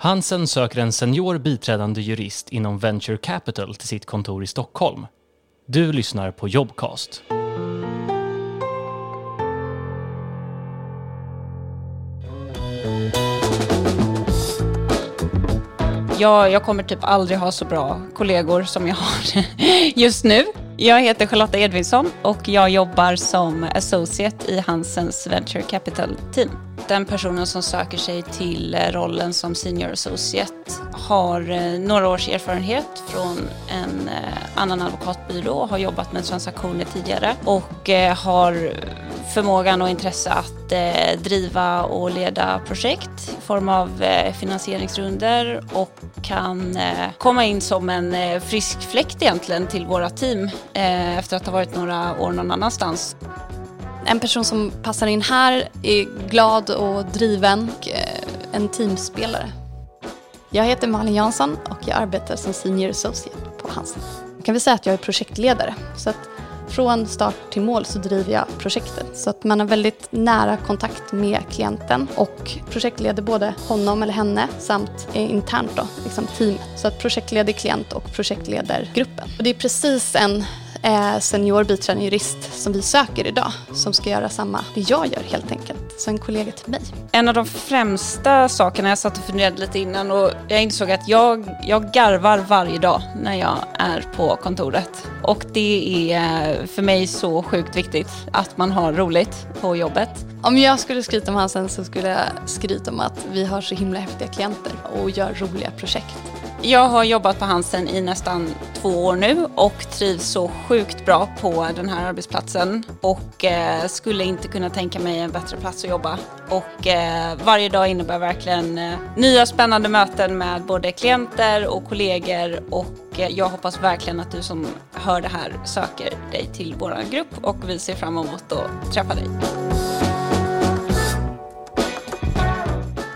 Hansen söker en senior biträdande jurist inom Venture Capital till sitt kontor i Stockholm. Du lyssnar på Jobcast. Jag, jag kommer typ aldrig ha så bra kollegor som jag har just nu. Jag heter Charlotta Edvinsson och jag jobbar som associate i Hansens Venture Capital Team. Den personen som söker sig till eh, rollen som senior associate har eh, några års erfarenhet från en eh, annan advokatbyrå, har jobbat med transaktioner tidigare och har förmågan och intresse att eh, driva och leda projekt i form av eh, finansieringsrunder och kan eh, komma in som en frisk fläkt egentligen till våra team efter att ha varit några år någon annanstans. En person som passar in här är glad och driven, och en teamspelare. Jag heter Malin Jansson och jag arbetar som Senior Associate på Hansen. Kan väl säga att jag är projektledare. Så att från start till mål så driver jag projektet. Så att man har väldigt nära kontakt med klienten och projektleder både honom eller henne samt internt då, liksom teamet. Så att projektleder klient och projektleder gruppen. Och det är precis en eh, senior biträdande jurist som vi söker idag som ska göra samma det jag gör helt enkelt. Så en kollega till mig. En av de främsta sakerna jag satt och funderade lite innan och jag insåg att jag, jag garvar varje dag när jag är på kontoret. Och det är för mig så sjukt viktigt att man har roligt på jobbet. Om jag skulle skryta om Hansen så skulle jag skryta om att vi har så himla häftiga klienter och gör roliga projekt. Jag har jobbat på Hansen i nästan två år nu och trivs så sjukt bra på den här arbetsplatsen och eh, skulle inte kunna tänka mig en bättre plats att jobba. Och eh, varje dag innebär verkligen eh, nya spännande möten med både klienter och kollegor och eh, jag hoppas verkligen att du som hör det här söker dig till vår grupp och vi ser fram emot att träffa dig.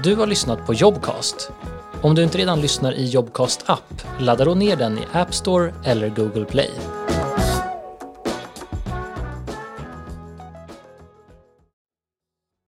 Du har lyssnat på Jobcast om du inte redan lyssnar i Jobcast app, ladda då ner den i App Store eller Google Play.